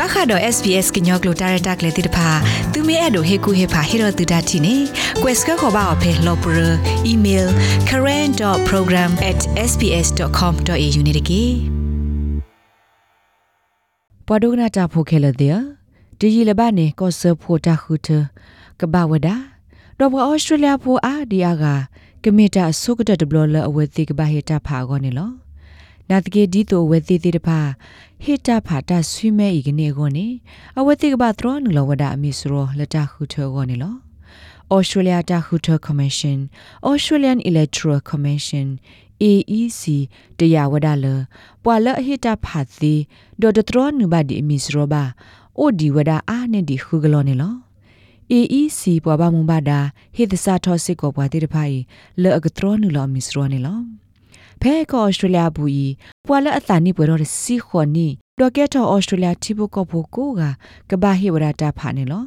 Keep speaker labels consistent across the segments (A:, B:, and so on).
A: ပခါတော့ SPS ကညောကလိုတာရတာကလေးတိတဖာသူမဲအဲ့တို့ဟေကူဟေဖာဟေရတူဒတ်တီနေ quest ကခေါ်ပါအဖေလော်ပရ email current.program@sps.com.au နေတကေ
B: ပဒုကနာတာဖိုခဲလတဲ့ဒီရီလဘနေကောဆဖိုတာခုတကဘာဝဒါတော့ဘဩစတြေးလျဖိုအာဒီယာကကမီတာဆုကတဒဘလလအဝဲတိကဘာဟေတာဖာကောနေလော နာတကေဒီတိုဝဲတိတိတဖာဟေတာဖာတာဆွိမဲဤကနေကောနေအဝဲတိကဘာသရောနုလဝဒအမီစရောလတာခုထောကောနေလော Australia Tahuta Commission Australian Electoral Commission AEC တရားဝဒလပွာလဟိတာဖတ်စီဒေါ်ဒထရနုဘဒီမီစရောဘာအိုဒီဝဒအာနေဒီခုဂလောနေလော AEC ပွာဘာမုံဘာဒါဟိသစာထောစစ်ကိုပွာတိတဖိုင်လောအကထရနုလောမီစရောနေလော ဖဲကောဩစတြေးလျဘူဤပွာလအသနိပွဲတော်စီခွန်နီဒေါ်ကက်တော်ဩစတြေးလျတိဘကောဘူကိုကကဘာဟိဝရတာဖာနေလော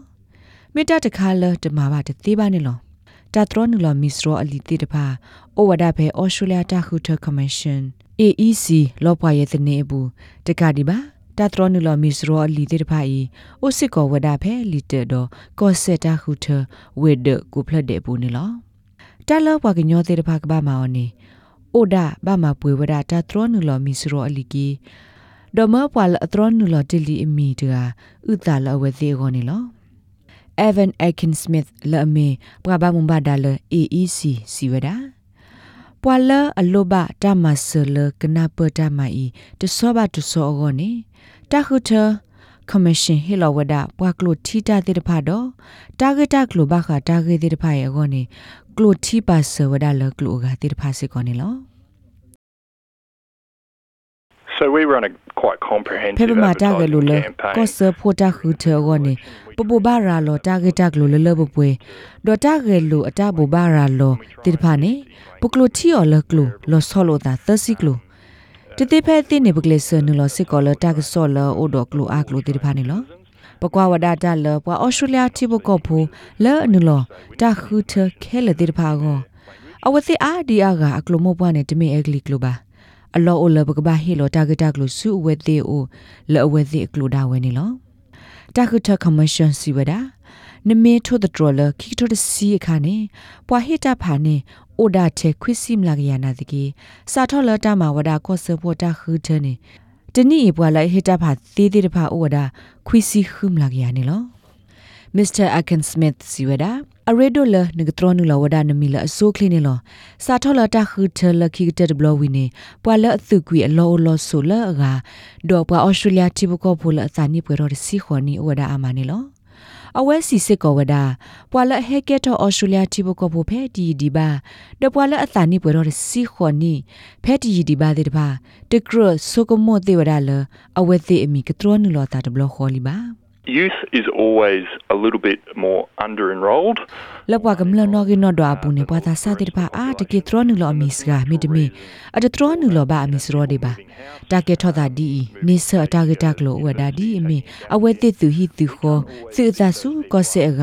B: မေတ္တာတခါလတမဘာတသေးပါနေလောတာထရနုလောမီစရောအလီတိတဖာဩဝဒဖဲဩစတြေးလျတာခုထကမရှင် AEC လောပွာရဲ့တနေဘူးတကဒီပါတာထရနုလောမီစရောအလီတိတဖာဤဩစစ်ကောဝဒဖဲလီတေတော့ကော့ဆက်တာခုထဝေဒကိုဖလက်တဲ့ဘူးနေလောတာလောပွာကညောတိတဖာကဘာမာအော်နေ အိုဒါဘာမပွေဝဒတာထရနုလောမီစရောအလီကီဒမပွာလအထရနုလောတလီအမီတာဥတာလအဝဲသေးကောနေလော Evan Akin Smith လအမေပကဘာမုံဘာဒါလ AEC စီဝဒါပွာလအလောဘတာမဆလကနာပတာမီတဆောဘတဆောဂောနေတခုထ commission ဟီလောဝဒပွာကလိုထီတာတေတဖာတော့တာဂက်တာကလိုဘခတာဂက်တေတဖာရဲ့ဂောနေကလိုထီပါဆ
C: So we run a quite comprehensive
B: ဖေပမာတာဂလူလ
C: campaign.
B: ကောဆဖိုတာခူထောဂောနေပပဘာရာလောတာဂက်တာဂလူလလဘပွေဒေါ်တာဂဲလူအတာဘဘာရာလောတိတဖာနေပကလိုထီော်လကလူလောဆောလိုတာသစီကလူတတိဖဲတိနေပကလေဆနလောစစ်ကောလတာကဆောလအိုဒေါကလူအာကလူတိတဖာနေလောပကွာဝဒတာလပွာအော်စတြေးလျတိဘကောဖူလဲအနုလောတာခူထခဲလတိတဖာကောအဝသိအာဒီအာကအကလူမောပွားနေတမေအဂလီကလူပါ အလောအလဘကဘာဟီလောတာဂတာကလူစုအဝဲသေးအိုလောအဝဲသေးကလူဒါဝဲနေလောတာဂတာကမ္ရှင်စီဝဒါနမေထိုဒထရလခိထိုဒစီခါနေပွာဟီတာဖာနေအိုဒါချေခွစီမလာကရနာတကေစာထောလတာမဝဒါကောဆပေါ်တာခူထနေတနိပွာလိုက်ဟီတာဖာသေးသေးတဖာအိုဝဒါခွစီခုမလာကရနေလော Mr. Akin Smith siweda aredo la nigtronu la wada nami la aso kle ne lo sa thola ta khu the la khi te blo wi ne pwa la athu kwi a lo lo so la ga do pwa australia tibu ko phu la sa ni pwe ro si kho ni wada ama ne lo အဝဲစီစစ်ကောဝဒပွာလဟဲကက်တော့အော်စတြေးလျတိဘကောဖိုဖဲဒီဒီဘာဒပွာလအသနိပွေတော့စီခွန်နီဖဲဒီဒီဘာတဲ့ဘာတကရဆုကမောတေဝဒါလအဝဲသေးအမီကထရနူလောတာတဘလခေါ်လီပါ
C: Youth is always a little bit more under enrolled.
B: လောက်ပွားကမလနော်ကနော်ဒွာပူနေပွားသာစာတိတပါအာတကေထရနူလောအမီစကမိတမီအတထရနူလောဘာအမီစရောဒီပါတာကေထောတာဒီနေဆာတာဂက်တာကလောဝဒါဒီအမီအဝဲတိသူဟီသူခောသူသာစုကောစေအက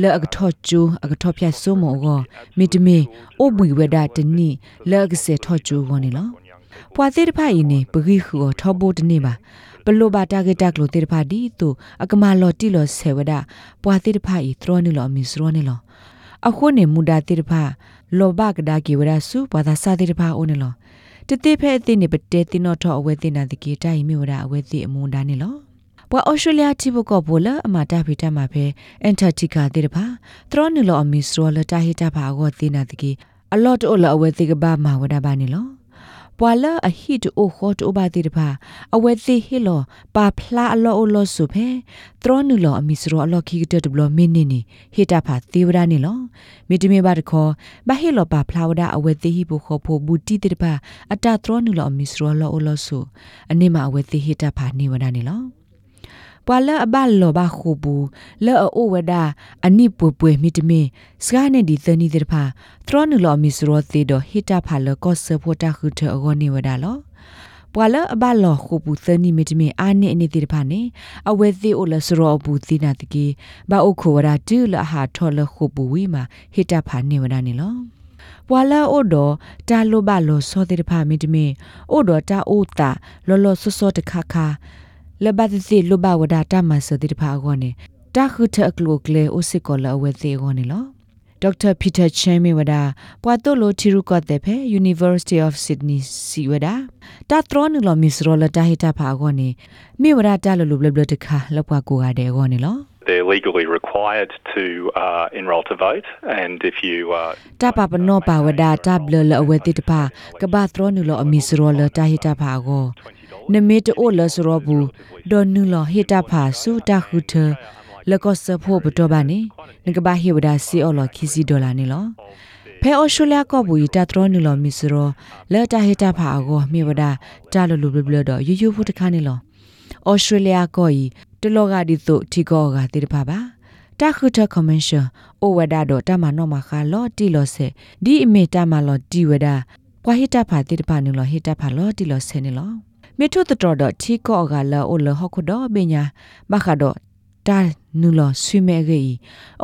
B: လောအကထောချူအကထောဖြတ်ဆုမောကောမိတမီအိုဘွေဝဒါတနီလောကစေထောချူကောနေလော ပွာသေးတဖာယင်းနေပဂိခုထောဘိုတနေပါဘလိုဘာတာဂက်တာကလိုတေတဖာဒီတူအကမာလော်တီလော်ဆေဝဒပွာတေတဖာဤသရောနေလော်မီစရောနေလော်အခုနေမူဒါတေတဖာလောဘကဒါကေဝရစုပွာသာစာတေတဖာအိုနေလော်တတိဖဲအသိနေပတဲတင်တော့ထောအဝဲတင်နာတကေတိုင်မြေဝရအဝဲတိအမွန်ဒါနေလော်ပွာဩစတြေးလျတိဘကောဘောလအမတာဖိတမှာဖဲအန်တာတီကာတေတဖာသရောနေလော်အမီစရောလတာဟိတာဖာအောတင်နာတကေအလော့တိုလအဝဲတိကဘာမာဝဒဘာနေလော် ပွာလာအဟိတိုခေါတိုဘာတိတဖာအဝဲသိဟီလောပါဖလာအလောအလောဆုဖဲသရောနုလောအမီစရောအလောခိကတတဘလမင်းနေနေဟိတာဖာသေဝရနေလောမိတမေဘာတခောဘဟီလောပါဖလာဝဒအဝဲသိဟိဘခောဖိုဘူတီတိတဖာအတသရောနုလောအမီစရောလောအလောဆုအနေမအဝဲသိဟိတာဖာနေဝဒနေလော ပွာလအဘလောဘခုဘူးလောအိုဝဒအနိပွပွေမိတမင်စကားနဲ့ဒီသနီတဲ့ဖာသရောနုလောမီစရောသေးတော့ဟိတာဖာလောကောဆဖို့တာခုထအောနေဝဒလောပွာလအဘလောခုဘူးသနီမိတမင်အာနိအနေတဲ့ဖာနေအဝဲသေးအိုလစရောဘူးသီနာတကေဘာအိုခိုဝဒတူလဟာထောလခုဘူးဝီမာဟိတာဖာနေဝဒနေလောပွာလာအိုဒတာလိုဘလောစောတဲ့ဖာမိတမင်အိုဒတာအိုတာလောလောဆောဆောတခါခါ လဘတ်တိလဘဝဒတာမဆတိတဖာကောနေတာခုထအကလိုကလေအိုစစ်ကောလအဝဲသေးကောနေလောဒေါက်တာပီတာချန်မီဝဒါပွာတိုလိုတီရူကော့တဲ့ဖဲ University of Sydney စီဝဒါတာထရနူလောမီစရောလတာဟီတာဖာကောနေမိဝဒါတာလလူဘလဘလတခါလောက်ပွားကိုရတဲ့ကောနေလော
C: They're legally required to uh, enrol to vote, and if you uh,
B: တပပနောပါဝဒါတဘလလအဝဲတိတဖာကဘာထရ နူလောအမီစရောလတာဟီတာဖာကောနမေတအိုလစရောဘူးဒေါ်နူလောဟီတာဖာစူတာခုထလကောစဖို့ဘတော်ပါနေငကဘာဟီဝဒါစီအော်လခီစီဒေါ်လာနေလောဖဲအော်စတြေးလျကောဘူတာထရနူလောမီစရောလဲတာဟီတာဖာကောမြေဝဒါတာလလူဘလဘလတော့ယူယူဖို့တခါနေလောဩစတြေးလျကောဤတလောကဒီသို့ထီကောကတိတဖာပါတာခုထကွန်မန်ရှယ်အိုဝဒါတော့တမနောမခါလော်တီလော်ဆေဒီအမေတမလော်တီဝဒါပွာဟိတဖာတိတဖာနုလော်ဟိတဖာလော်တီလော်ဆေနေလော မေထုတတော်တော့ထီကောကလော်အိုလော်ဟခုတော့ပညာမခါတော့တာနုလော်ဆွေမဲကြီး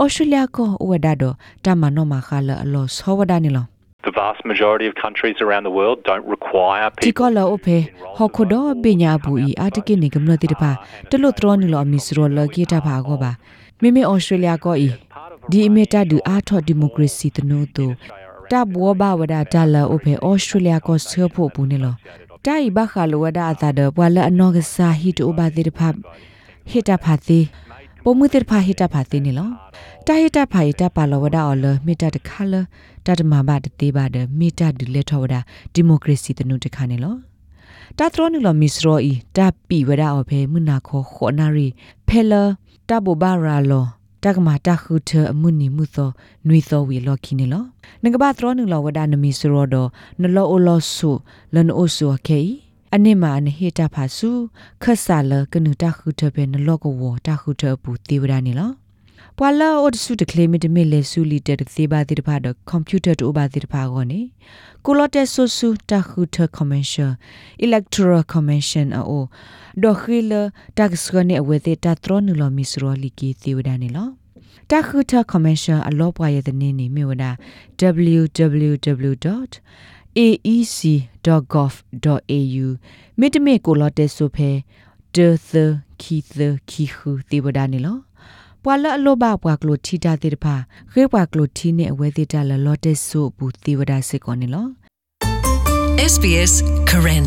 B: ဩစတြေးလျကောဝဒါတော့တမနောမခါလော်အလော်ဆောဝဒါနေလော
C: the vast majority of countries around the world don't require
B: တီ
C: people
B: ကောလောအဖေဟခုတော့ပညာဘူးဤအာတကိနေကမလို့တိတဖာတလို့တော်နုလော်မီစရောလော်ဂီတာဖာကောပါမိမိဩစတြေးလျကောဤဒီအမီတာဒူအာထော်ဒီမိုကရေစီ တနိုးတူတဘောဘဝဒတာလာအိုဖေဩစတြေးလျကောဆွေဖို့ဘူးနေလောတိုင်ဘခါလောဝဒအတာဒဘွာလအနောကစာဟီတိုဘာတိတဖာဟီတာဖာတိပုံမှုတိတဖာဟီတာဖာတိနေလောတာဟီတာဖာဟီတာပါလောဝဒအော်လမီတာတခါလတတမဘာတတေးပါဒမီတာဒူလက်ထောဝဒဒီမိုကရေစီတနုတခါနေလောတာထရနုလမစ္စရောဤတာပီဝဒအော်ဖေမနာခောခောနာရီဖဲလတဘဘာရာလော တကမာတခုထအမှုနီမှုသောနွေသောဝီလော်ခိနေလောငကဘာထရနုလဝဒနမီစရောဒနလောအိုလောဆုလန်အိုဆုခေအနိမာနဟိတဖာစုခဆာလကနုတခုထပဲနလောကဝတခုထဘူးတေဝဒနေလော ပွာလာအိုဒစုတကလေမီတမီလေဆူလီတက်သေးပါတိတဖာတော့ကွန်ပျူတာတူပါတိတဖာကောနေကိုလတက်ဆူဆူတခုထကွန်မန်ရှင်အီလက်ထရကွန်မန်ရှင်အိုဒိုခိလတက်စကနေအဝဲတဲ့တထရနူလမီစရောလီကီသေဝဒနေလောတခုထကွန်မန်ရှင်အလောပွားရတဲ့နေနေမြဝဒ www.aec.gov.au မိတမေကိုလတက်ဆိုဖဲဒေသခီသခီခူသေဝဒနေလော ပွာလအလောဘပွာကလိုထီတာတေတဖာခေပွာကလိုထီနေအဝဲသေးတာလလော့တက်ဆိုဘူးသေဝဒစစ်ကောနေလော
D: SBS Karen